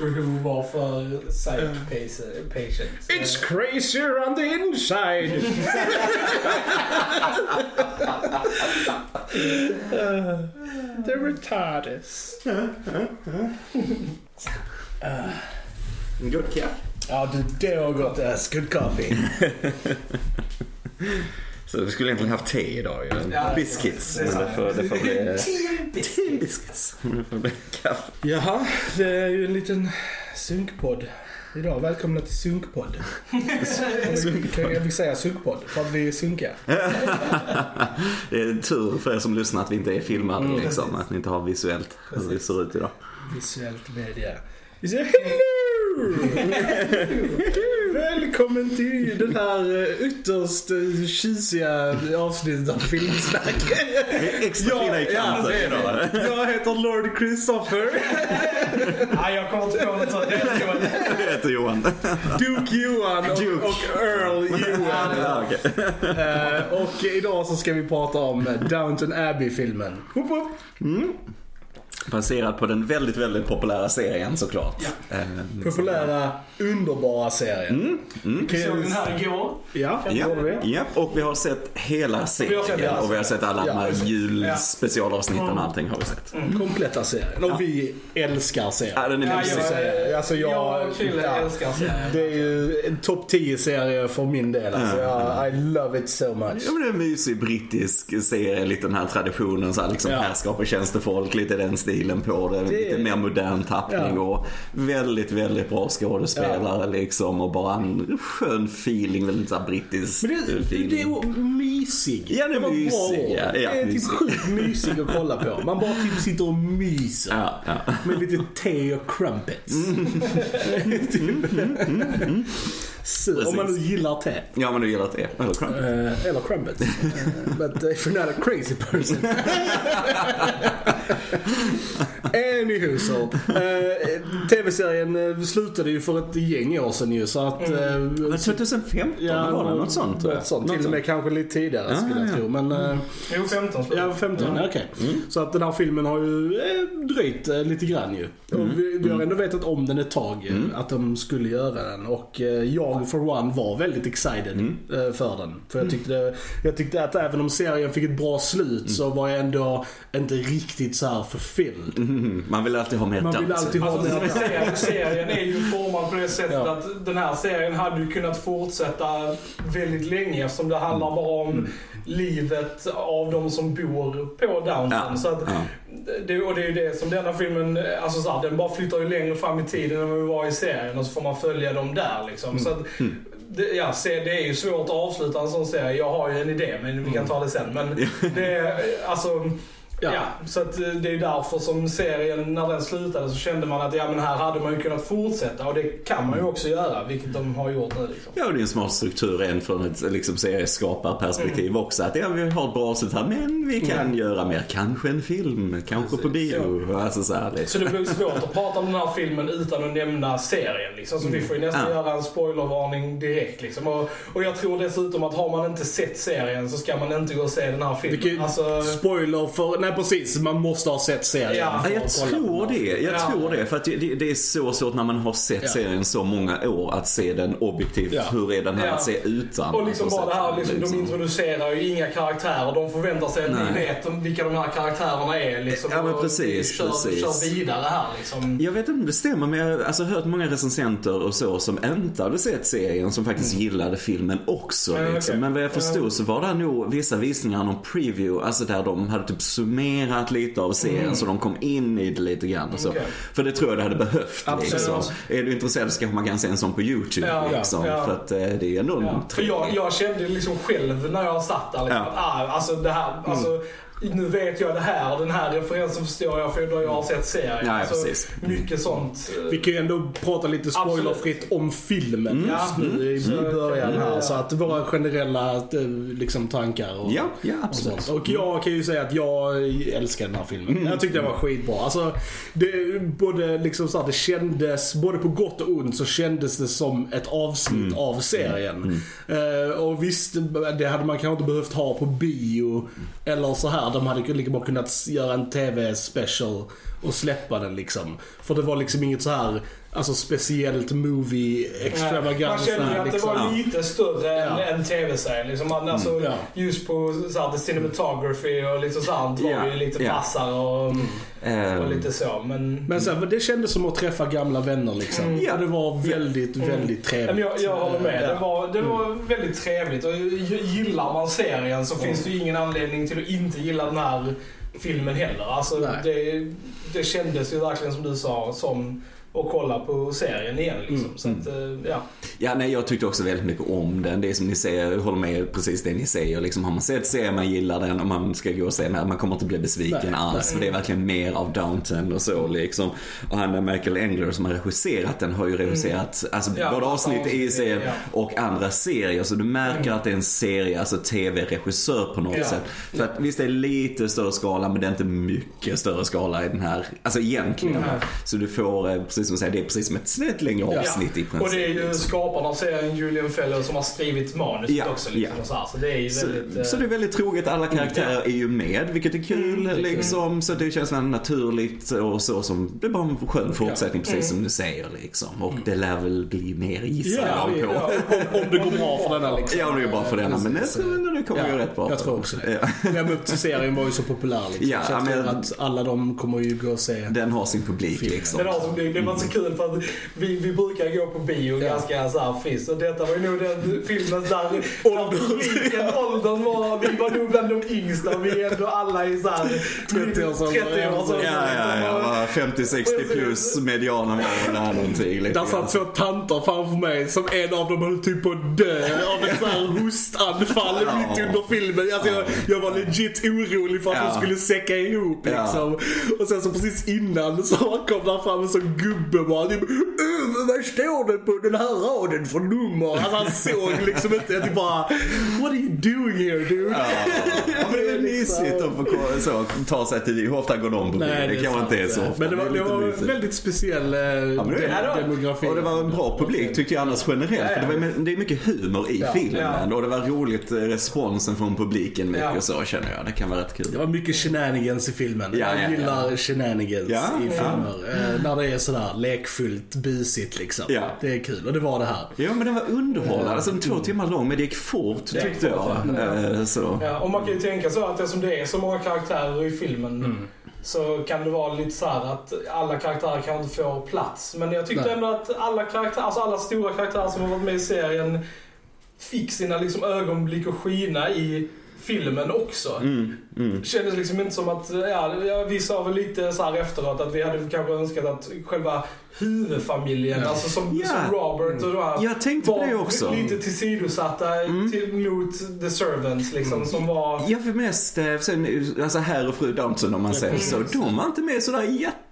Doctor Who var för uh, psych patient. It's crazier on the inside. Oh, the retardus. God kaffe. Ja, du, det har gått. That's good coffee. Så vi skulle egentligen haft te idag ju. Ja, Biscuits. det Men det får, det får bli... Biscuits. Biscuits. Det får bli kaffe. Jaha, det är ju en liten sunkpodd idag. Välkomna till sunkpodd. Kan jag vill säga sunkpodd för att vi sunkiga. Det är tur för er som lyssnar att vi inte är filmade Mm, liksom. precis. Att ni inte har visuellt hur det ser ut idag. Visuellt media. Vi säger hello! Välkommen till den här eh, ytterst eh, tjusiga avsnittet av Filmsnack. Extra Ja, fina i kanten det är idag. Jag heter Lord Christopher. Nej, jag kommer inte på något sånt. Det heter Johan. Duke Johan och, Duke. och Earl Johan. Ja, okej. Eh, och idag så ska vi prata om Downton Abbey-filmen. Woop Baserad på den väldigt, väldigt populära serien såklart. Eh, Populära, underbara serien. Mm. Vi såg den här igår. Ja, Ja, vi. ja, och vi har sett hela serien. Vi sett och vi har sett alla de Ja, här precis. julspecialavsnitten och allting har vi sett. Kompletta serien. Och vi älskar serien. Ja, den är Ja, mysig. jag, Alltså, jag- jag och ja. älskar serien. Det är ju en topp 10 serie för min del. Alltså, jag, I love it so much. Ja men det är en mysig brittisk serie, lite den här traditionen så här, liksom Ja. härskap och tjänstefolk, lite den stilen på det. Det- Lite mer modern tappning Ja. och väldigt, väldigt bra skådespelare liksom och bara en skön feeling, väldigt så här brittisk Men det, feeling. det är mysig. Ja, det är var bra mysig, ja. Ja, det är typ mysig. sjukt mysig att kolla på. Man bara typ sitter och myser. Ja, ja. Med lite te och crumpets. Om man nu gillar te. ja men du gillar det, eller crump. Eh, eller crumpets. Eh, but if you're not a crazy person. Anywho så. Eh, TV-serien eh, slutade ju för ett gäng år sedan ju så att... eh, Men 2015 var det något sånt. Något sånt. Något Till och med kanske lite tidigare Ja, skulle jag ja. tro. Men, eh, Jo, 15 slut. Ja, 15, ja. okej. Så att den här filmen har ju eh, dröjt eh, lite grann ju. Och vi, vi har ändå vetat om den ett tag, eh, att de skulle göra den. Och eh, jag for one var väldigt excited eh, för den. För jag tyckte, det, jag tyckte att även om serien fick ett bra slut så var jag ändå inte riktigt så här fulfilled. Mhm. Man vill alltid ha mer Man vill dans. alltid ha Alltså, mer serien, serien är ju formad på det sättet Ja. att den här serien hade ju kunnat fortsätta väldigt länge eftersom det handlar bara om livet av de som bor på Downton. Ja, Så att, det, och det är ju det som denna filmen, alltså så här, den bara flyttar ju längre fram i tiden än vi var i serien och så får man följa dem där liksom. Så att, det, ja, se, det är ju svårt att avsluta en sån serie. Jag har ju en idé men vi kan ta det sen. Men det är alltså Ja. Ja. så att eh, det är därför som serien, när den slutade så kände man att ja men här hade man ju kunnat fortsätta och det kan man ju också göra, vilket de har gjort nu liksom. Ja, och det är en smart struktur rent från ett liksom, serieskaparperspektiv också. Att ja, vi har ett bra avslut här, men vi kan göra mer. Kanske en film, kanske på bio. Alltså, så här, det. Så det blir svårt att prata om den här filmen utan att nämna serien liksom. Så vi får ju nästan Ja. göra en spoilervarning direkt liksom. Och, och jag tror dessutom att har man inte sett serien så ska man inte gå och se den här filmen. Vilket Alltså, spoiler för... Nej precis, man måste ha sett serien. Ja. jag på tror det. Jag Ja. tror det. För att det, det, är så svårt när man har sett Ja. serien så många år att se den objektivt. Ja. Hur är den här Ja. att se utan? och liksom ha bara det här, liksom, de introducerar ju inga karaktärer. De förväntar sig att Nej. ni vet om vilka de här karaktärerna är liksom. Ja, men och precis, kör, precis. kör vidare här liksom. Jag vet inte om det stämmer men jag har alltså hört många recensenter och så som inte hade sett serien som faktiskt gillade filmen också. Ja, liksom. okej. Men vad jag förstod Ja. så var det nog vissa visningar, någon preview, alltså där de hade typ summerat lite av serien så de kom in i det lite grann och så. Okej. För det tror jag det hade behövt Absolut. liksom. Är du intresserad så kanske man kan se en sån på YouTube Ja, liksom. ja. För att eh, det är ändå Ja. För jag, jag kände liksom själv när jag satt där liksom, Ja. ah, alltså det här, alltså, nu vet jag det här, den här referensen förstår jag för då jag har sett serien. Ja, ja, alltså. Mycket sånt. eh, Vi kan ju ändå prata lite spoilerfritt om filmen just nu i början här. Så att våra generella eh, liksom, tankar och, Ja, ja och absolut. sånt. Och jag kan ju säga att jag älskar den här filmen. Jag tyckte den var skitbra. Alltså, det, både liksom så här, det kändes, både på gott och ont så kändes det som ett avsnitt av serien. Eh, och visst, det hade man kanske inte behövt ha på bio eller så här. De hade lika bra kunnat göra en TV-special och släppa den liksom. För det var liksom inget så här Alltså speciellt movie extravaganza. Man kände ju att liksom. det var lite större Ja. än, än tv-serien. Liksom man, alltså, ja. Just på så här, the cinematography och lite sånt var Ja, ju lite ja. passar och, Eh, och lite så. Men, Men sen, det kändes som att träffa gamla vänner liksom. Mm. Och det var väldigt, väldigt trevligt. men jag, jag håller med. Ja. Det var, det var väldigt trevligt. Och gillar man serien så finns det ju ingen anledning till att inte gilla den här filmen heller. Alltså, det, det kändes ju verkligen som du sa som att kolla på serien igen. Liksom. Mm. Så att, eh, ja. Ja, nej, jag tyckte också väldigt mycket om den. Det är som ni säger, jag håller med precis det ni säger. Liksom, har man sett serien, man gillar den och man ska gå och se den här, man kommer inte bli besviken Nej, alls. nej. För det är verkligen mer av Downton och så liksom. Och han Michael Engler som har regisserat den har ju regisserat alltså, Ja, både avsnitt i serien ja. och andra serier. Så du märker att det är en serie, alltså tv-regissör på något Ja. sätt. För att visst det är lite större skala men det är inte mycket större skala i den här, alltså egentligen. Mm. Så du får, eh, precis som säger, det är precis som ett, ett längre avsnitt i princip. Och det är ju skaparna av serien, Julian Fellow, som har skrivit manuset Ja, också. Liksom, ja. så, här. så det är ju Så, väldigt... eh, så det är väldigt troget, alla karaktärer är ju med, vilket är kul Mm, liksom. Så det känns väldigt naturligt och så som, det är bara en skön fortsättning precis som Mm. du säger liksom. Och det lär väl bli mer gissar Ja, jag på. ja, om, om det går bra för denna liksom. Ja, det är bra för denna, men jag tror ändå det kommer Ja, gå rätt bra. Jag tror också det. Ja. Ja, men serien var ju så populär liksom. Ja, så jag men- tror att alla de kommer ju gå och se. Den har sin publik liksom. Det, var, det, det var så kul för att vi, vi brukar gå på bio ganska så här friskt och detta var ju nog den filmen där publiken, åldern var, vi var nog bland de yngsta och vi är ändå alla i såhär 30-årsåldern. 30-årsåldern. Ja, ja, ja. 50-60 plus medianen var där någonting. lite Där satt två tanter framför mig som en av dem höll typ på att dö av ett sånt här hostanfall Ja. mitt under filmen. Alltså jag, jag var legit orolig för att Ja. de skulle säcka ihop Ja. liksom. Och sen så precis innan så kom där fram en sån gubbe bara typ "Öh, Vad står det på den här raden för nummer? Alltså han såg liksom inte. Jag typ bara What are you doing here dude? Ja, men det är mysigt att få så, ta sig till Hur ofta går de på? Nej, Det är kanske inte är så ofta. Men det var, det var en väldigt speciell eh, men det det. demografi. Och det var en bra publik tyckte jag annars generellt. Ja, ja. För det, var, det är mycket humor i Ja, filmen. ja. Och det var roligt eh, responsen från publiken mycket Ja. så känner jag. Det kan vara rätt kul. Det var mycket shenanigans i filmen. Ja, jag ja, gillar shenanigans Ja, i ja. filmer. Eh, när det är sådär lekfullt, busigt liksom. Ja. Det är kul och det var det här. Ja men den var underhållande. Alltså två timmar lång men det gick fort Det gick tyckte jag. fort, ja. Eh, Så. Ja, och man kan ju tänka så att eftersom det är så många karaktärer i filmen Mm. så kan det vara lite så här att alla karaktärer kanske inte får plats. Men jag tyckte Nej. ändå att alla karaktärer, alltså alla stora karaktärer som har varit med i serien fick sina liksom ögonblick att skina i filmen också. Mm, mm. Kändes liksom inte som att, ja, ja, vi sa väl lite så här efteråt att vi hade kanske önskat att själva huvudfamiljen, Ja. alltså som, Ja. som Robert och de här Jag tänkte på det var också. lite tillsidosatta Mm. till, mot the servants liksom som var... Jag för mest, eh, sen, alltså herr och fru Downton om man säger så, de var inte med sådär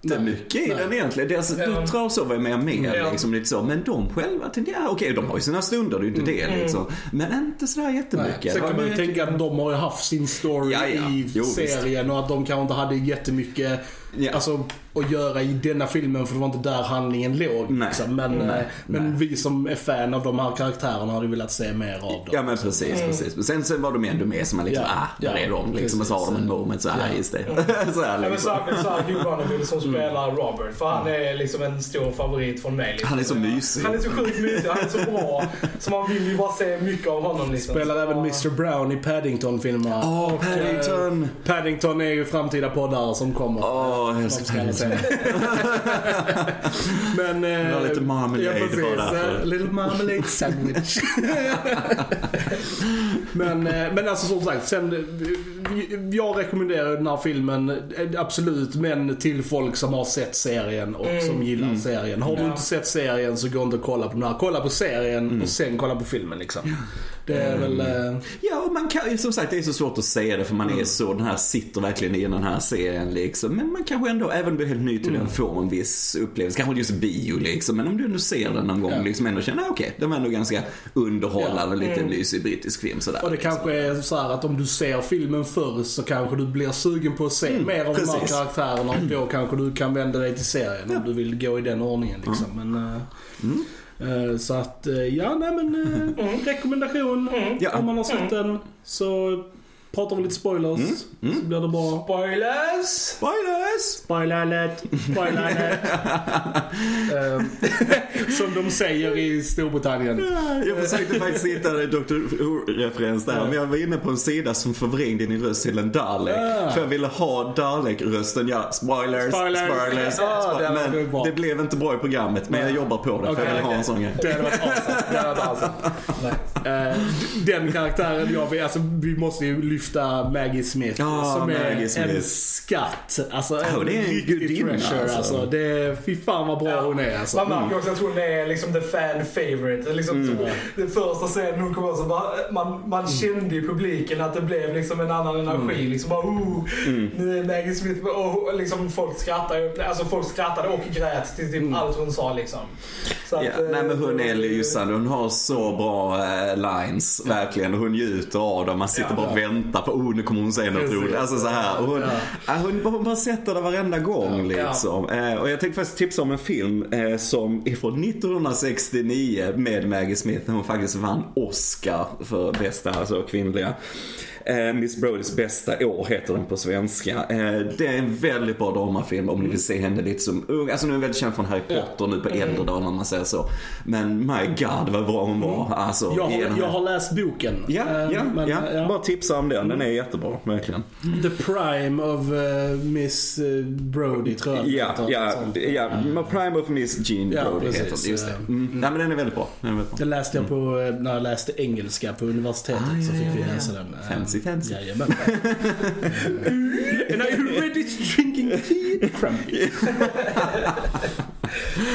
jättemycket i Nej. den egentligen. Deras Ja. döttrar så var med mer Ja. liksom lite så. Men de själva tänkte, ja okej de har ju sina stunder, det är ju inte det liksom. Men inte sådär jättemycket. Sen kan man ju tänka att de har ju haft sin story Ja, ja. i Jo, visst. serien och att de kanske inte hade jättemycket Ja. alltså, att göra i denna filmen för det var inte där handlingen låg. Nej. Liksom. Men, Nej. eh, men Nej. vi som är fan av de här karaktärerna hade velat se mer av dem. Ja men precis, precis. Men sen, sen var de ändå med som man liksom, Ja. ah, där Ja, är de liksom. Och så har de en moment så här, Ja. just det. så här, Ja, men liksom. särskilt såhär Hugh Bonneville som spelar Robert. För han är liksom en stor favorit från mig. Liksom. Han är så mysig. Han är så sjukt mysig. Han är så bra. Så man vill ju bara se mycket av honom. Liksom. Spelar Så, även. Mr Brown i Paddington-filmerna. Åh, Och, eh, Paddington. Paddington är ju framtida poddar som kommer. Åh, jag älskar se. Men... Eh, var lite marmalade ja, precis, bara därför. eh, Little marmalade sandwich. men, eh, men alltså som sagt, sen, eh, jag rekommenderar den här filmen absolut, men till folk som har sett serien och som gillar serien. Har du Ja. inte sett serien så gå inte och kolla på den här. Kolla på serien och sen kolla på filmen liksom. Det är väl... eh, Ja, och man kan ju som sagt, det är så svårt att säga det för man Mm. är så, den här sitter verkligen i den här serien liksom. Men man kanske ändå, även om du är helt ny till Mm. den, får en viss upplevelse. Kanske inte just bio liksom, men om du ändå ser den någon gång Ja. liksom ändå känner, ah, okej, den var ändå ganska underhållande, lite mysig brittisk film sådär. Och det liksom. kanske är så här att om du ser filmen förr så kanske du blir sugen på att se mer av de här precis. karaktärerna och då kanske du kan vända dig till serien om du vill gå i den ordningen liksom. Men, eh, eh, så att, eh, ja nej men eh, rekommendation. Ja. om man har sett den så pratar vi lite spoilers. Så blir det bra. Spoilers! Spoilers! Spoiler alert, spoiler alert. Ehm, Som de säger i Storbritannien. Jag försökte faktiskt hitta en Dr. Who-referens där, men jag var inne på en sida som förvrängde din röst till en Dalek. För jag ville ha Dalek-rösten, ja, spoilers, Spoilers. spoilers. Ah, det hade men bra. det blev inte bra i programmet, men jag jobbar på det, för jag vill ha en sån grej. Det hade varit awesome. Det hade varit awesome. Eh, Den karaktären jag vill, alltså vi måste ju lyfta Maggie Smith. Ja, som är Maggie Smith. en skatt. Alltså en Ja, det är en riktig treasure. alltså. Alltså. Det är, fy fan vad bra hon är alltså. Man märker också att hon är liksom the fan favorite. Liksom, Mm. Den första scenen hon kom upp så bara, man, man kände i publiken att det blev liksom en annan energi. Mm. Liksom bara, oh, nu är Maggie Smith och liksom folk skrattade, alltså folk skrattade och grät till Mm. typ allt hon sa liksom. Att, Ja, eh, nej men hon är det- lysande, hon har så bra eh, lines verkligen. Hon njuter av dem, man sitter Ja, bara och väntar på, oh nu kommer hon säga något roligt. Alltså så här. Och hon, ja. hon, hon bara sätter det varenda gång liksom. Eh, och jag tänkte faktiskt tipsa om en film eh, som är från 1969 med Maggie Smith när hon faktiskt vann Oscar för bästa, alltså kvinnliga. Eh, Miss Brodys bästa år heter den på svenska. Eh, det är en väldigt bra dramafilm om ni vill se henne lite som ung. Alltså nu är hon väldigt känd från Harry Potter nu på äldre dagar om man säger så. Men my god vad bra hon var. Alltså, Jag har, jag har läst boken. Ja, Eh, ja, men, ja. ja. Bara tipsa om den. Den är jättebra, verkligen. The Prime of eh, Miss Brody tror jag det Ja, heter. ja, Sånt. ja. Prime of Miss Jean Ja, Brody precis. heter den. Just det. Eh, Mm. Nej men den är väldigt bra. Den är väldigt bra. Det läste jag på, när jag läste engelska på universitetet så fick vi läsa den. Fancy, fancy. Jajamän. And are you ready to drinking tea? Crumpy.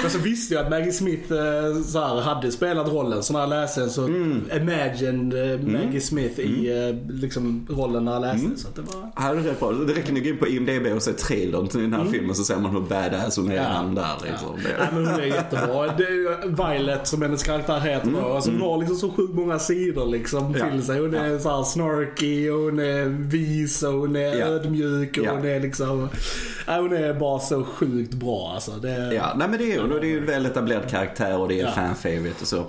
Men så visste jag att Maggie Smith eh, så här, hade spelat rollen, så när jag läste den så imagined eh, Maggie Smith i eh, liksom, rollen när jag läste. Så att det var... Ja, det bra. Det räcker gå in på IMDB och se trailern till den här filmen så ser man hur badass hon är Ja. redan där liksom. Ja. Nej, men hon är jättebra. Det är Violet som hennes karaktär heter då. Alltså, Hon har liksom så sjukt många sidor liksom Ja. till sig. Hon är så här snarky och hon är vis och hon är Ja. ödmjuk och Ja. hon är liksom... Nej, hon är bara så sjukt bra alltså. Det... Ja, nej men det är hon och det är ju en väl etablerad karaktär och det är Ja. fan favorite och så.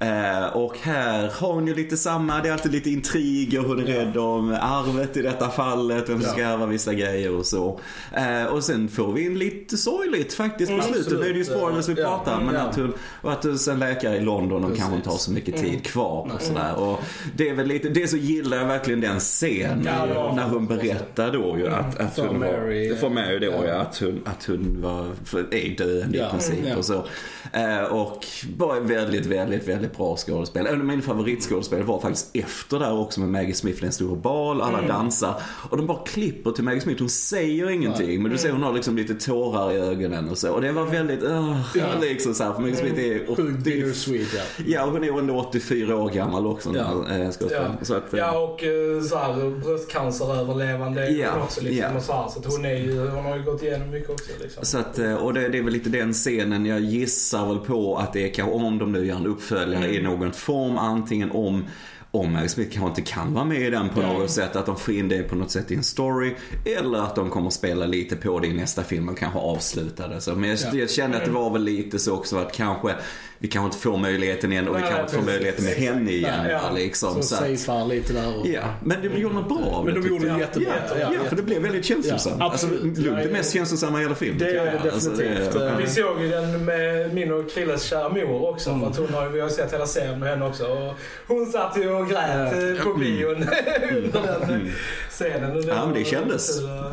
Eh, och här har hon ju lite samma, det är alltid lite intriger, hon är rädd om arvet i detta fallet, vem som ska ärva vissa grejer och så. Eh, och sen får vi in lite sorgligt faktiskt på Mm, slutet, nu är det ju spoilers vi Ja, pratar men ja. att hon, och att hon sen läkare i London och Precis. kanske inte har så mycket tid Mm. kvar och sådär. Och det är väl lite, det så gillar jag verkligen den scenen Ja, det när hon berättar då ju att, att hon Mary, var, för Mary då ja. att hon, att hon var, är döende i princip ja. och så. Eh, och bara väldigt, väldigt, väldigt bra skådespel. En av mina favoritskådespelare var faktiskt efter där också med Maggie Smith i en stor bal, alla Mm. dansar. Och de bara klipper till Maggie Smith, hon säger ingenting men du ser hon har liksom lite tårar i ögonen och så. Och det var väldigt, uh, Ja. liksom så här, för Maggie Smith är Sjukt bittersweet ja. Ja, hon är ändå 84 år gammal också. Ja. Äh. Ja. så att, eh, ja, och eh, så här, bröstcanceröverlevande hon också. Liksom, ja. och så, här, så att hon, är ju, hon har ju gått igenom mycket också. Liksom. Så att, och det, det är väl lite den scenen jag gissar väl på att det är kanske om de nu gör en uppföljare i någon form. Antingen om om Mary Smith kanske inte kan vara med i den på något sätt, att de får in det på något sätt i en story. Eller att de kommer spela lite på det i nästa film och kanske avsluta det. Så, men jag, Ja. jag kände att det var väl lite så också att kanske vi kanske inte får möjligheten igen och vi Nej, kanske inte får möjligheten med henne igen. Nej, ja. liksom, Så safear lite där. Och... Ja, men de gjorde något bra av Men de det, gjorde det jättebra. Ja, Ja, ja, för det blev väldigt känslosamt. Ja, alltså, absolut. Lugnt är Ja, mest känslosamma i hela filmen. Det är det Alltså, definitivt. det- Eh, Vi såg ju den med min och Krilles kära mor också. Mm. För att hon har, vi har sett hela serien med henne också. Och hon satt ju och grät Ja. eh, på bion under den eh, scenen. Och Ja, men det kändes. kul, eh.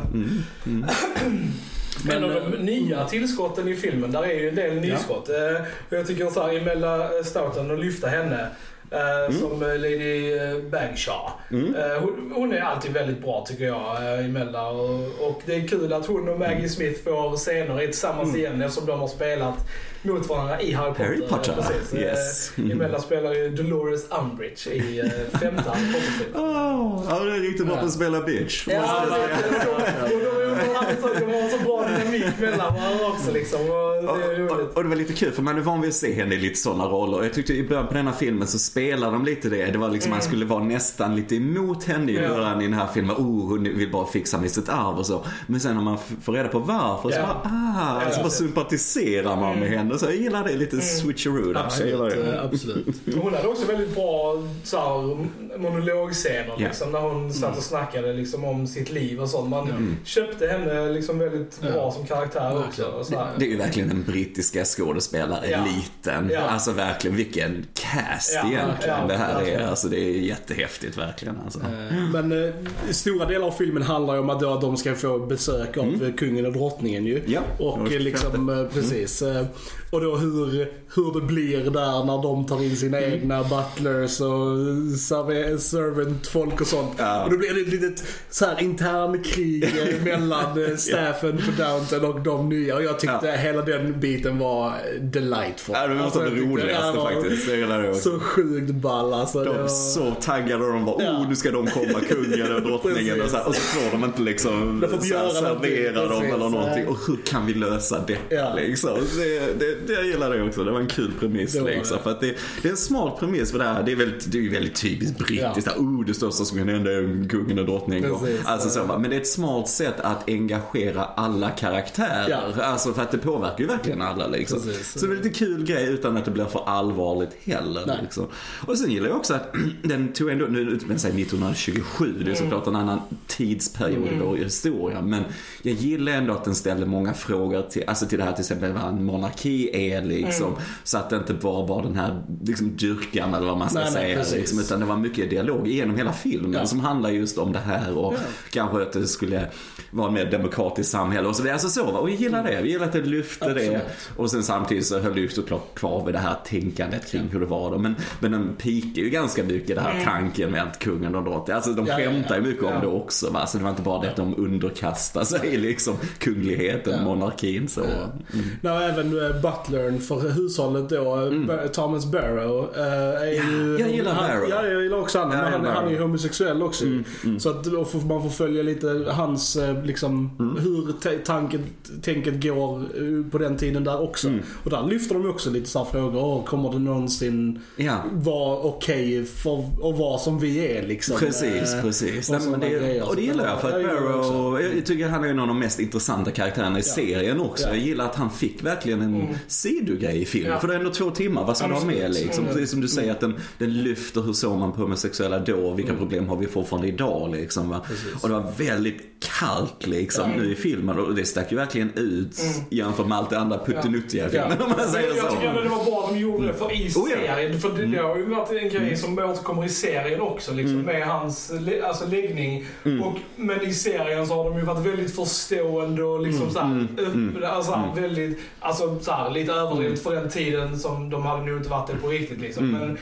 Mm, mm. En av Men, de nya tillskotten i filmen, där är ju en del nyskott. Eh, och jag tycker så här, Imelda Staunton, att lyfta henne eh, som eh, Lady eh, Bagshaw. Mm. Eh, hon, hon är alltid väldigt bra tycker jag, eh, Imelda. Och, och det är kul att hon och Maggie Smith får scener tillsammans igen eftersom de har spelat mot varandra i Harry Potter. Harry Potter, Precis. yes. Imelda spelar ju Dolores Umbridge i eh, femte Harry Potter-filmen. Åh, ja, det är riktigt bra på att spela bitch. Ja, de, så, har så bra dynamik mellan varandra också liksom. Och det Och, och, och det var lite kul för man är van vid att se henne i lite sådana roller. Jag tyckte i början på den här filmen så spelar de lite det. Det var liksom, man skulle vara nästan lite emot henne i Mm. Ja. början i den här filmen. Oh, hon vill bara fixa med sitt arv och så. Men sen när man får reda på varför så Ja. bara, ah, Ja, så bara sympatiserar man med henne. Ändå så. Jag gillar det lite switcheroo där. Jag gillar Absolut. det. eh, absolut. Hon hade också väldigt bra så här, monologscener Ja. liksom, när hon satt och snackade liksom, om sitt liv och sånt. Man Mm. köpte henne liksom, väldigt bra Ja. som karaktär också. Och så här. Det är ju verkligen den brittiska skådespelareliten. Ja. Alltså verkligen, vilken cast Ja, egentligen ja, det här är. Alltså det är jättehäftigt verkligen. Alltså. Eh, Men eh, stora delar av filmen handlar ju om att då de ska få besök av eh, kungen och drottningen ju. Mm. Ja, Och det liksom, eh, precis. eh, Och då hur, hur det blir där när de tar in sina Mm. egna butlers och servant-folk och sånt. Ja. Och då blir det ett litet så här internkrig eh, mellan eh, staffen på Downton och de nya. Och jag tyckte Ja. hela den biten var delightful. Ja, det var Alltså, det roligaste det var faktiskt. Det också. Så sjukt ball alltså. Det De var- så taggade och de bara, Ja. oh nu ska de komma, kungen och drottningen och så, här, och så får de inte liksom De får så här, servera dem eller någonting. Och hur kan vi lösa Ja. liksom? Det, det, det jag gillar det också, det var en kul premiss Det var liksom. det. För att det, det är en smart premiss för det här, det är väldigt, det är väldigt typiskt brittiskt. Ja. Oh det största som kan hända är kungen och drottningen. Precis. Alltså så, va. men det är ett smart sätt att engagera alla karaktärer. Ja. Alltså för att det påverkar ju verkligen alla liksom. Precis. Så det är lite kul grej utan att det blir för allvarligt heller. Liksom. Och sen gillar jag också att den tog ändå, nu utspelar sig 1927, det är såklart en annan tidsperiod i vår historia. Men jag gillar ändå att den ställer många frågor till, alltså till det här till exempel vad en monarki är liksom. Så att det inte bara var den här liksom, dyrkan eller vad man ska Nej, nej, säga. precis. liksom, utan det var mycket dialog genom hela filmen Ja. som handlar just om det här och kanske att det skulle vara ett mer demokratiskt samhälle och så vidare. Alltså så, och jag gillar det. Jag gillar att det lyfte det. Och sen samtidigt så höll det ju såklart kvar vid det här tänkandet kring hur det var då. Men, men den pikar ju ganska mycket det här tanken med att kungen och drottningen, alltså de Mm. Ja, ja, skämtar ju mycket om ja. det också va. Så det var inte bara det att de underkastar sig liksom kungligheten, Ja. monarkin så. Mm. Nej, även uh, butlern för hushållet då, mm. Thomas Barrow. Uh, är ju, jag gillar han, Barrow. Ja, jag gillar också honom. Ja, han, han är ju homosexuell också. Mm, Så att då får man får följa lite hans, eh, liksom, Mm. hur tanken, tänket går eh, på den tiden där också. Mm. Och där lyfter de också lite så frågor. Kommer det någonsin Ja. vara okej för att vara som vi är liksom? Precis, Eh, precis. och Nej, men det, grejer. och det gillar jag för att Jag. Barrow, jag tycker han är en av de mest intressanta karaktärerna i serien också. Ja. Jag gillar att han fick verkligen en sidogrej i filmen. Ja. För det är ändå två timmar, vad ska du ha med liksom? Mm. Precis som du säger att den, den lyfter hur såg man på homosexuella då, vilka problem har vi fortfarande idag liksom va? Och det var väldigt kallt liksom nu i filmen och det stack ju verkligen ut jämfört med allt det andra puttinuttiga i filmen om man säger Jag, jag så. tycker ändå det var bra de gjorde det för i Oh, serien. För det, det har ju varit en grej som återkommer i serien också. Liksom, Med hans alltså, läggning. Och, men i serien så har de ju varit väldigt förstående och liksom så här, öppna. Alltså, väldigt, alltså så här, lite överdrivet för den tiden som de hade nog inte varit det på riktigt. Liksom. Men, eh,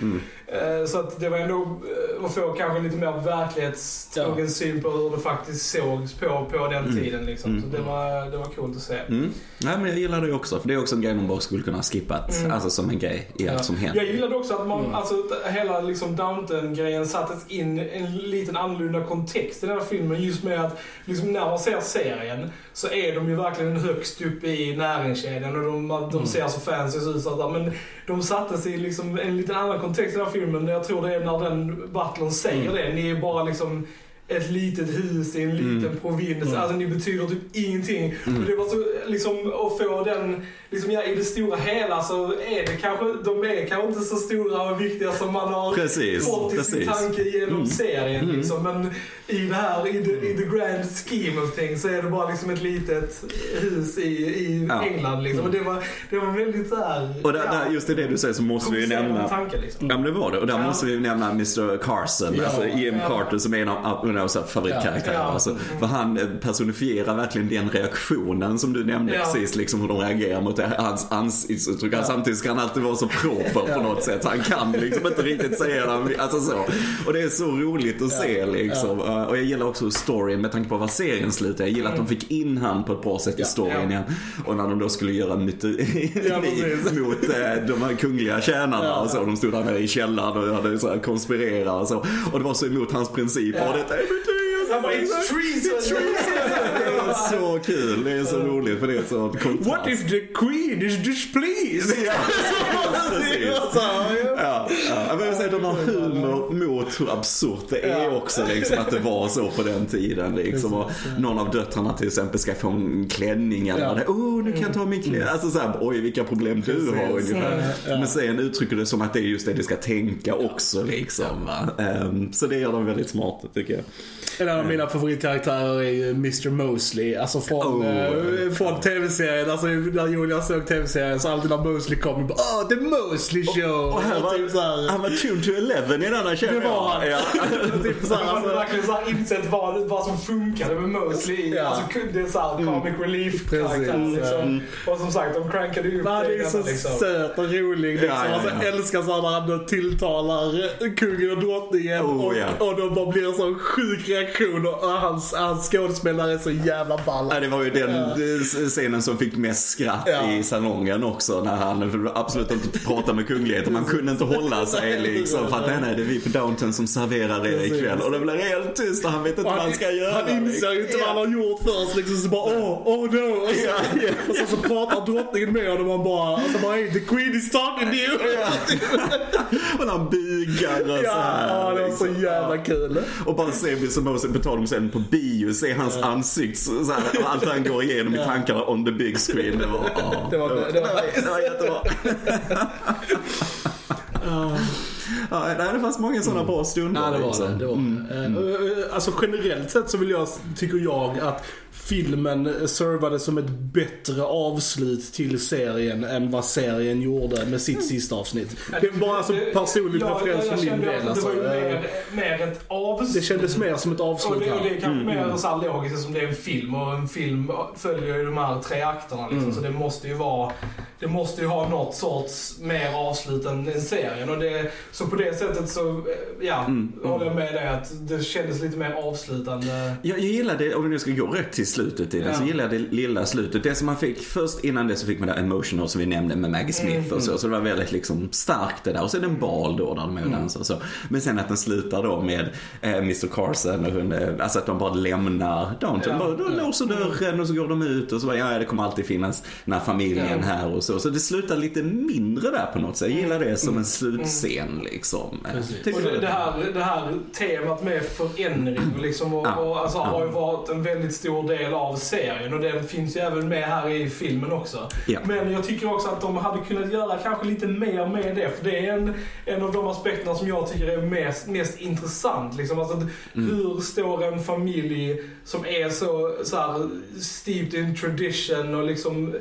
så att det var ändå eh, att få kanske lite mer verklighetstrogen syn på hur det faktiskt sågs på, på den tiden. Liksom. Så det var, det var coolt att se. Mm. Nej men jag gillar det också, för det är också en grej de bara skulle kunna ha skippat. Alltså som en grej i allt som händer. Jag gillade också att man, alltså, att hela liksom Downton-grejen sattes in i en liten annorlunda kontext i den här filmen. Just med att liksom, när man ser serien så är de ju verkligen högst upp i näringskedjan och de, de ser så fancy ut. Så att, men de sattes i liksom en liten annan kontext i den här filmen. Jag tror det är när den butlern säger det. Ni är bara liksom ett litet hus i en liten provins. Alltså ni betyder typ ingenting. Och det var så liksom att få den, liksom ja, i det stora hela så är det kanske, de är kanske inte så stora och viktiga som man har Precis, fått i sin precis. tanke genom serien liksom. Men i det här, i the, i the grand scheme of things så är det bara liksom ett litet hus i, i Ja. England liksom. Och det var, det var väldigt såhär... Och där, där, just i det du säger så måste vi ju nämna tanke liksom. Ja men det var det. Och där Ja. måste vi nämna Mr Carson, Ja, alltså Jim ja. Carter som är en av mina så favoritkaraktärer. Ja, ja. Alltså, för han eh, personifierar verkligen den reaktionen som du nämnde Ja. precis, liksom hur de reagerar mot det, hans ansiktsuttryck. Ja. Samtidigt ska han alltid vara så proper på något sätt. Han kan liksom inte riktigt säga det. Alltså så. Och det är så roligt att se liksom. Uh, Och jag gillar också storyn med tanke på vad serien slutar. Jag gillar att de fick in han på ett bra sätt i storyn Ja. igen. Och när de då skulle göra myteri Ja, mot eh, de här kungliga tjänarna Ja. och så. De stod där nere i källaren och hade så konspirerat och så. Och det var så emot hans principer. Och detta är. Han bara, "It's treason!" Det är så kul. Det är så roligt för det är så kontrast. What if the queen is displeased? Ja, precis. Ja. Ja, ja. Jag vill säga de har humor bort hur absurt det är Ja. också liksom att det var så på den tiden liksom. Och någon av döttrarna till exempel ska få en klänning eller Ja. Oh, nu kan jag ta min klänning. Alltså såhär, oj vilka problem du Precis, har ungefär. ja. Men sen uttrycker det som att det är just det du ska tänka också liksom. Ehm, så det gör de väldigt smart tycker jag. En av mina favoritkaraktärer är ju Mr Mosley. Alltså från, Oh. eh, från tv-serien. Alltså när Julia såg tv-serien så alltid när Mosley kom, bara Åh, the Mosley show! Och här var, typ så här, han var tuned to 11 i denna känner Det var han. Ja. typ så här, Man alltså, verkligen så här insett vad, vad som funkade med Mosley. Ja. Alltså, det är så här comic relief karaktär liksom. Och som sagt, de crankade ju upp Han det är så liksom. söt och rolig liksom. Ja, ja, Alltså, ja. älskar så här när han tilltalar kungen och drottningen Oh, och, ja. och de bara blir en sån sjuk reaktion och hans, hans skådespelare är så jävla ball. Ja, det var ju den Ja. eh, scenen som fick mest skratt Ja. i salongen också. När han absolut inte pratade med kungligheter. Man kunde inte hålla sig liksom. För att nej, nej, det är vi på Downton som serverar er ikväll. Och det blir helt tyst och han vet inte vad han ska göra. han inser ju inte vad han har gjort först liksom. Så bara åh, oh, no. Och så, Ja, ja. och så, så pratar drottningen med honom och man bara, och så bara hey, the queen is talking to you. Ja. och han bugar och så Ja, här. det var så liksom. jävla kul. Och bara se Mr Moses, på tal om sen på bio, se hans ansikte så här, allt han går igenom i tankarna on the big screen. Det var, ja, Det var- det var- det var, det var jättebra. Ja, det fanns många sådana bra stunder. Ja, det var liksom. det. det, var Mm. det. Eh, Alltså generellt sett så vill jag, tycker jag att filmen servade som ett bättre avslut till serien än vad serien gjorde med sitt sista avsnitt. Det är bara alltså personlig preferens för min del. Alltså. Det var ju Eh, mer, mer ett avslut. Det kändes mer som ett Och avslut det, och det är kanske mer så här logiskt som det är en film och en film följer ju de här tre akterna liksom, Mm. så det måste ju vara det måste ju ha något sorts mer avslut än, än serien. Och det, så på det sättet så, eh, ja, Mm, håller jag med dig att det kändes lite mer avslutande. Jag, jag gillade, om vi nu ska gå rätt till slutet i den, Ja. så gillade jag det lilla slutet. Det som man fick, först innan det så fick man det emotional som vi nämnde med Maggie Smith och så. Så det var väldigt liksom starkt det där. Och så är det en bal då där de är och dansar och så. Men sen att den slutar då med eh, Mr Carson och hon, eh, alltså att de bara lämnar Downton. Ja. Bara, de låser dörren och så går de ut och så bara, ja det kommer alltid finnas den här familjen Ja. här och så. Så det slutar lite mindre där på något sätt. Jag gillar det som en slutscen liksom. Och det, det, här, det här temat med förändring liksom, och, Ja. och, alltså, Ja. har ju varit en väldigt stor del av serien och den finns ju även med här i filmen också. Ja. Men jag tycker också att de hade kunnat göra kanske lite mer med det. För det är en, en av de aspekterna som jag tycker är mest, mest intressant. Liksom. Alltså, Mm. Hur står en familj som är så, så här, steeped in tradition och liksom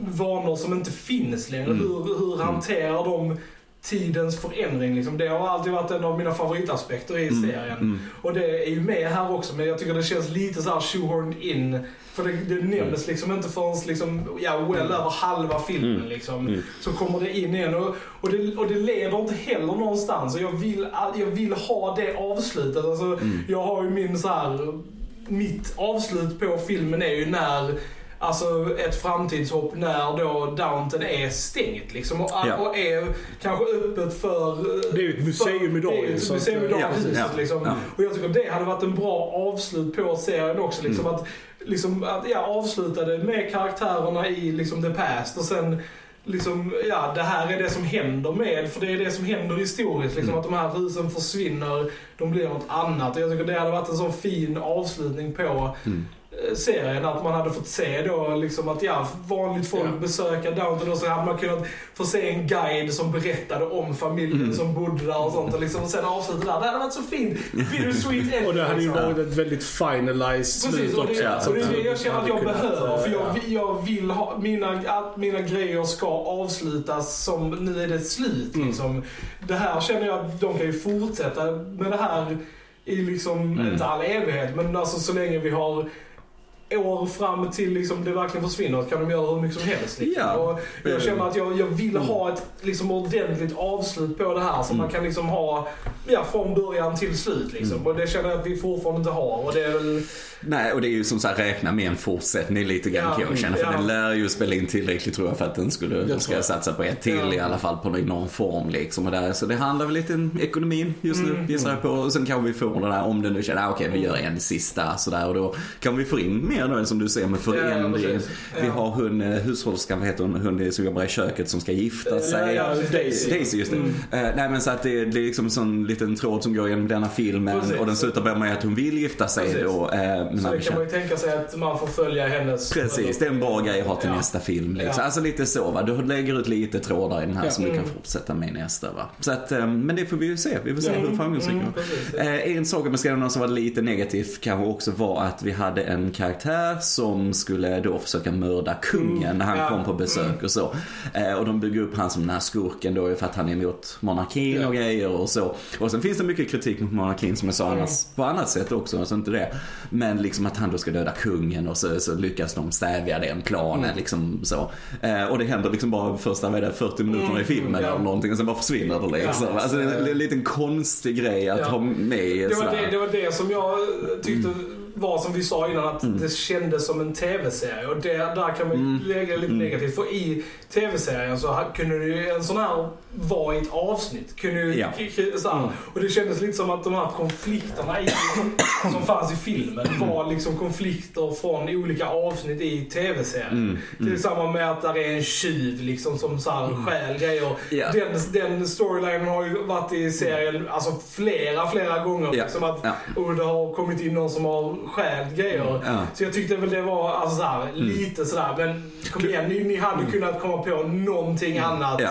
vanor som inte finns längre. Mm. Hur, hur hanterar de tidens förändring? Liksom? Det har alltid varit en av mina favoritaspekter i Mm. serien. Mm. Och det är ju med här också, men jag tycker det känns lite så här shoehorned in. För det, det nämns liksom inte förrän liksom, ja, well över halva filmen Mm. liksom. Mm. Så kommer det in igen och, och, det, och det leder inte heller någonstans. Och jag vill, jag vill ha det avslutet. Alltså, Mm. Jag har ju min så här, mitt avslut på filmen är ju när Alltså ett framtidshopp när då Downton är stängt liksom och, Ja. och är kanske öppet för... Det är ju ett museum idag Det är ett att, museum idag ja, precis. ja, liksom. ja. Och jag tycker det hade varit en bra avslut på serien också. Liksom, Mm. att, liksom, att ja, avsluta det med karaktärerna i liksom, the past och sen liksom, ja, det här är det som händer med, för det är det som händer historiskt. Liksom, Mm. Att de här husen försvinner, de blir något annat. Och jag tycker det hade varit en sån fin avslutning på Mm. Eh, serien. Att man hade fått se då liksom att ja, vanligt folk Ja. besöka Downton och så hade man kunnat få se en guide som berättade om familjen Mm. som bodde där och sånt. Och liksom, och sen avsluta där. Det hade varit så fint. Bittersweet ending. Och det hade ju varit ett väldigt finalized slut Precis, också. ja. och det är det jag känner att jag behöver. För jag, jag vill ha, mina, att mina grejer ska avslutas som nu är det slut. Mm. Liksom. Det här känner jag att de kan ju fortsätta med det här i liksom, Mm. inte all evighet, men alltså så länge vi har år fram till liksom det verkligen försvinner kan de göra hur mycket som helst. Liksom. Ja. Och jag känner att jag, jag vill Mm. ha ett liksom, ordentligt avslut på det här som man kan liksom ha ja, från början till slut. Liksom. Mm. Och det känner jag att vi fortfarande inte har. Och det är väl... Nej, och det är ju som sagt räkna med en fortsättning lite grann Ja, kan jag känna. För ja. den lär ju spela in tillräckligt tror jag för att den skulle, tror ska jag. satsa på ett till Ja. i alla fall på någon form liksom. Och där, så det handlar väl lite om ekonomin just nu gissar jag på. Och sen kan vi få den där, om den nu känner, ah, okej vi gör en sista sådär och då kan vi få in mer mer nu som du ser med förändring. Ja, precis. Vi Ja. har hon, eh, hushållerskan, vad heter hon, hon som jobbar i köket som ska gifta sig. Ja, Daisy. Daisy. Just det. Eh, nej men så att det, det är liksom en sån liten tråd som går genom denna filmen Precis. och den slutar med att hon vill gifta sig Precis. då. Eh, men Så det kan man ju tänka sig att man får följa hennes... Precis, det är en bra grej att ha till Ja. nästa film. Liksom. Ja. Alltså lite så va. Du lägger ut lite trådar i den här Ja. som du kan Mm. fortsätta med i nästa va. Så att, eh, men det får vi ju se. Vi får se hur framgångsrik Mm. Eh, en sak med Skandinavien som var lite negativt kanske också var att vi hade en karaktär som skulle då försöka mörda kungen när han Ja. kom på besök och så. Eh, och de bygger upp han som den här skurken då för att han är emot monarkin och grejer och så. Och sen finns det mycket kritik mot monarkin som jag sa annars på annat sätt också, alltså inte det. Men liksom att han då ska döda kungen och så, så lyckas de stävja den planen liksom så. Eh, och det händer liksom bara första, vad är det, 40 minuterna i filmen ja. eller någonting och sen bara försvinner det liksom. Ja. alltså det är en, en liten konstig grej att Ja. ha med Det var det, det var det som jag tyckte var som vi sa innan att Mm. det kändes som en TV-serie. Och det, där kan man Mm. lägga lite negativt. För i TV-serien så kunde ju en sån här vara i ett avsnitt. Kunde ju, Ja. här. Och det kändes lite som att de här konflikterna i, som fanns i filmen var liksom konflikter från olika avsnitt i TV-serien. Mm, är samma med att där är en tjuv liksom som så här stjäl grejer. Ja. Den, den storylinen har ju varit i serien alltså flera, flera gånger. Ja. Liksom att, Ja. Och det har kommit in någon som har stjält grejer. Ja. Så jag tyckte väl det var alltså så här, Mm. lite sådär. Men kom igen, ni, ni hade kunnat komma på någonting annat Ja.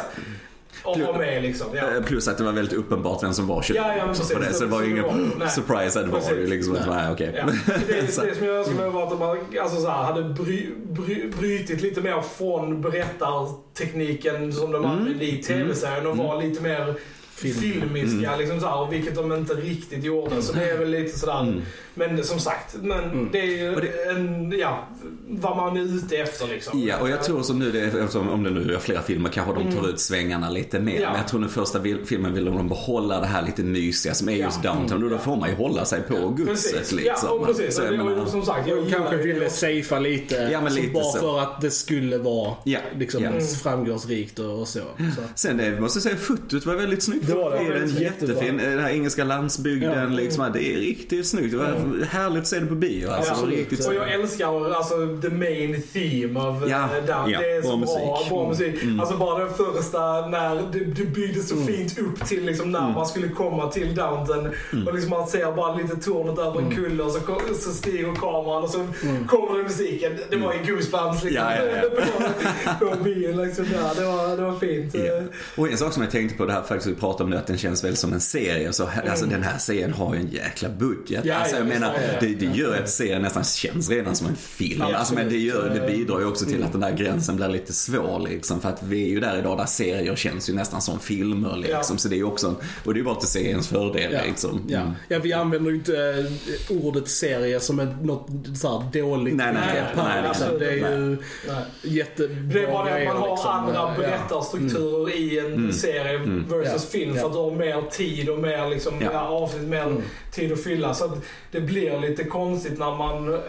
med liksom. Ja. Eh, Plus att det var väldigt uppenbart vem som var tjuven Ja, på det. Så det var ju Så det ingen nej. surprise att det var Precis. ju liksom. Nej, okej. Ja. Det, Så- det som jag önskar var att hade, alltså så här, hade bry, bry, brytit lite mer från berättartekniken som de Mm. använde i tv-serien och var lite mer Film. filmiska. Mm. Liksom så här, vilket de inte riktigt gjorde. Så det är väl lite sådär. Mm. Men som sagt, men det är ju det- en, ja, vad man är ute efter liksom. Ja, och jag tror som nu, det, är- om det nu är flera filmer, kanske de tar ut svängarna lite mer. Mm. Ja. Men jag tror den första filmen vill de behålla det här lite mysiga som är Ja. just downtown. Och då får man ju hålla sig på godset Precis. liksom. Ja, och precis. Så det- menar- och, som sagt, jag De kanske ville det. safea lite. Ja, men lite bara så. för att det skulle vara Ja, liksom, ja. framgångsrikt och, och så. så. Sen det, måste jag säga, fotot var väldigt snyggt. Det var det. är en jättefin, den här engelska landsbygden Ja. liksom. Det är riktigt snyggt. Det var härligt att se det på bio. Alltså, Ja, riktigt och jag älskar alltså the main theme av Ja, eh, Down. ja, det är så bra bra, musik. bra musik. Mm. Alltså bara den första när det, det byggdes så fint upp till liksom när Mm. man skulle komma till Downton. Och liksom man ser bara lite tornet över Mm. en kulle och så, så stiger kameran och så kommer det musiken. Det var ju goosebumps liksom. Ja, ja, ja. på, på bion liksom där. Det var, det var fint. Ja. Och en sak som jag tänkte på det här faktiskt vi pratade om det att den känns väl som en serie. Så, Alltså den här serien har ju en jäkla budget. Ja, alltså, ja, jag menar, det. det, gör att serien nästan känns redan som en film. Alltså, men det, gör, det bidrar ju också till att den där gränsen blir lite svår liksom. För att vi är ju där idag där serier känns ju nästan som filmer liksom. Så det är ju också en, och det är ju bara till seriens fördel Ja. liksom. Ja. Mm. ja, vi använder ju inte eh, ordet serie som ett, något så dåligt Nej, nej, här, nej, nej, liksom. Det är ju Nej. jättebra Det är bara det att man har liksom. andra berättarstrukturer i en serie versus Ja. film. För att du har mer tid och mer liksom, Ja. ja. avsnitt, mer tid att fylla. Så att det blir lite konstigt när man eh,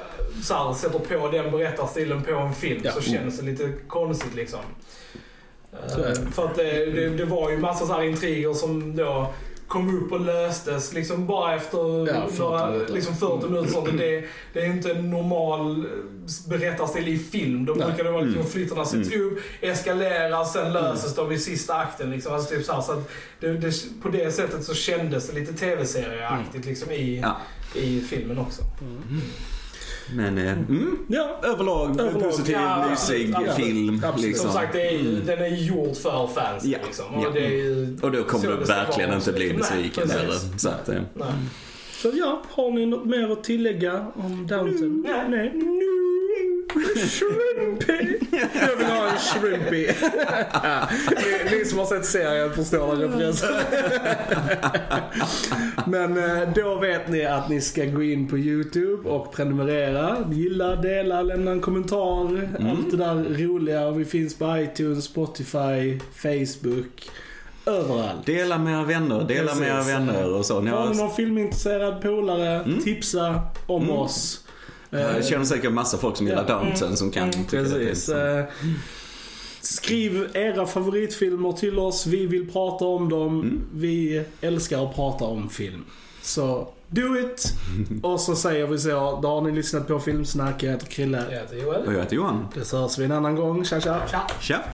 så här, sätter på den berättarstilen på en film. Ja. Så känns det lite konstigt liksom. Det. Eh, För att det, det, det var ju massa så här intriger som då kom upp och löstes liksom bara efter Ja, 40 några, minuter. liksom 40 minuter. Sånt. Det, det är inte en normal eh, berättarstil i film. Då brukar det vara liksom Mm. flyttarna sätts upp, eskalerar, sen löses de i sista akten. Liksom. Alltså typ så här, så det, det, på det sättet så kändes det lite tv-serieaktigt liksom, i, Ja. I filmen också. Men eh, mm, ja, överlag, Överlag, positiv, ja, mysig absolut, film. absolut. Liksom. Som sagt, det är, ju- Mm. den är gjord för fans. Ja. Liksom. Ja. Och, det är ju Och då kommer du verkligen inte bli besviken heller. Så att, eh, Nej. Så ja, har ni något mer att tillägga om Downton? Nej. Nej. Shrimpy! Ni, ni som har sett serien förstår den referensen. Men eh, då vet ni att ni ska gå in på YouTube och prenumerera. Gilla, dela, lämna en kommentar. Allt det där roliga. Och vi finns på iTunes, Spotify, Facebook. Överallt. Dela med era vänner, dela med era Precis. vänner och så. Ni Har ni någon filmintresserad polare, tipsa om oss. jag känner säkert massa folk som gillar Downton som kan tycka det är Precis. pinsamt. Eh, Skriv era favoritfilmer till oss. Vi vill prata om dem. Mm. Vi älskar att prata om film. Så Do it! Och så säger vi så. Då har ni lyssnat på Filmsnack. Jag heter Krille. Jag heter Joel. Och jag heter Johan. Det så hörs vi en annan gång. Tja tja! Tja! Tja!